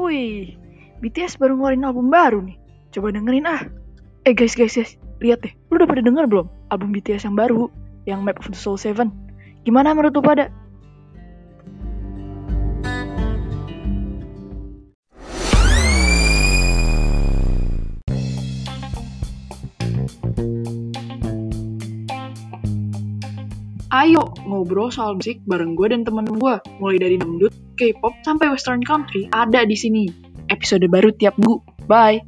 Wih, BTS baru ngeluarin album baru nih. Coba dengerin ah. Eh guys, guys, guys. Lihat deh, lu udah pada denger belum album BTS yang baru? Yang Map of the Soul 7. Gimana menurut lu pada? Ayo ngobrol soal musik bareng gue dan temen gue. Mulai dari dangdut, K-pop, sampai western country ada di sini. Episode baru tiap minggu. Bye!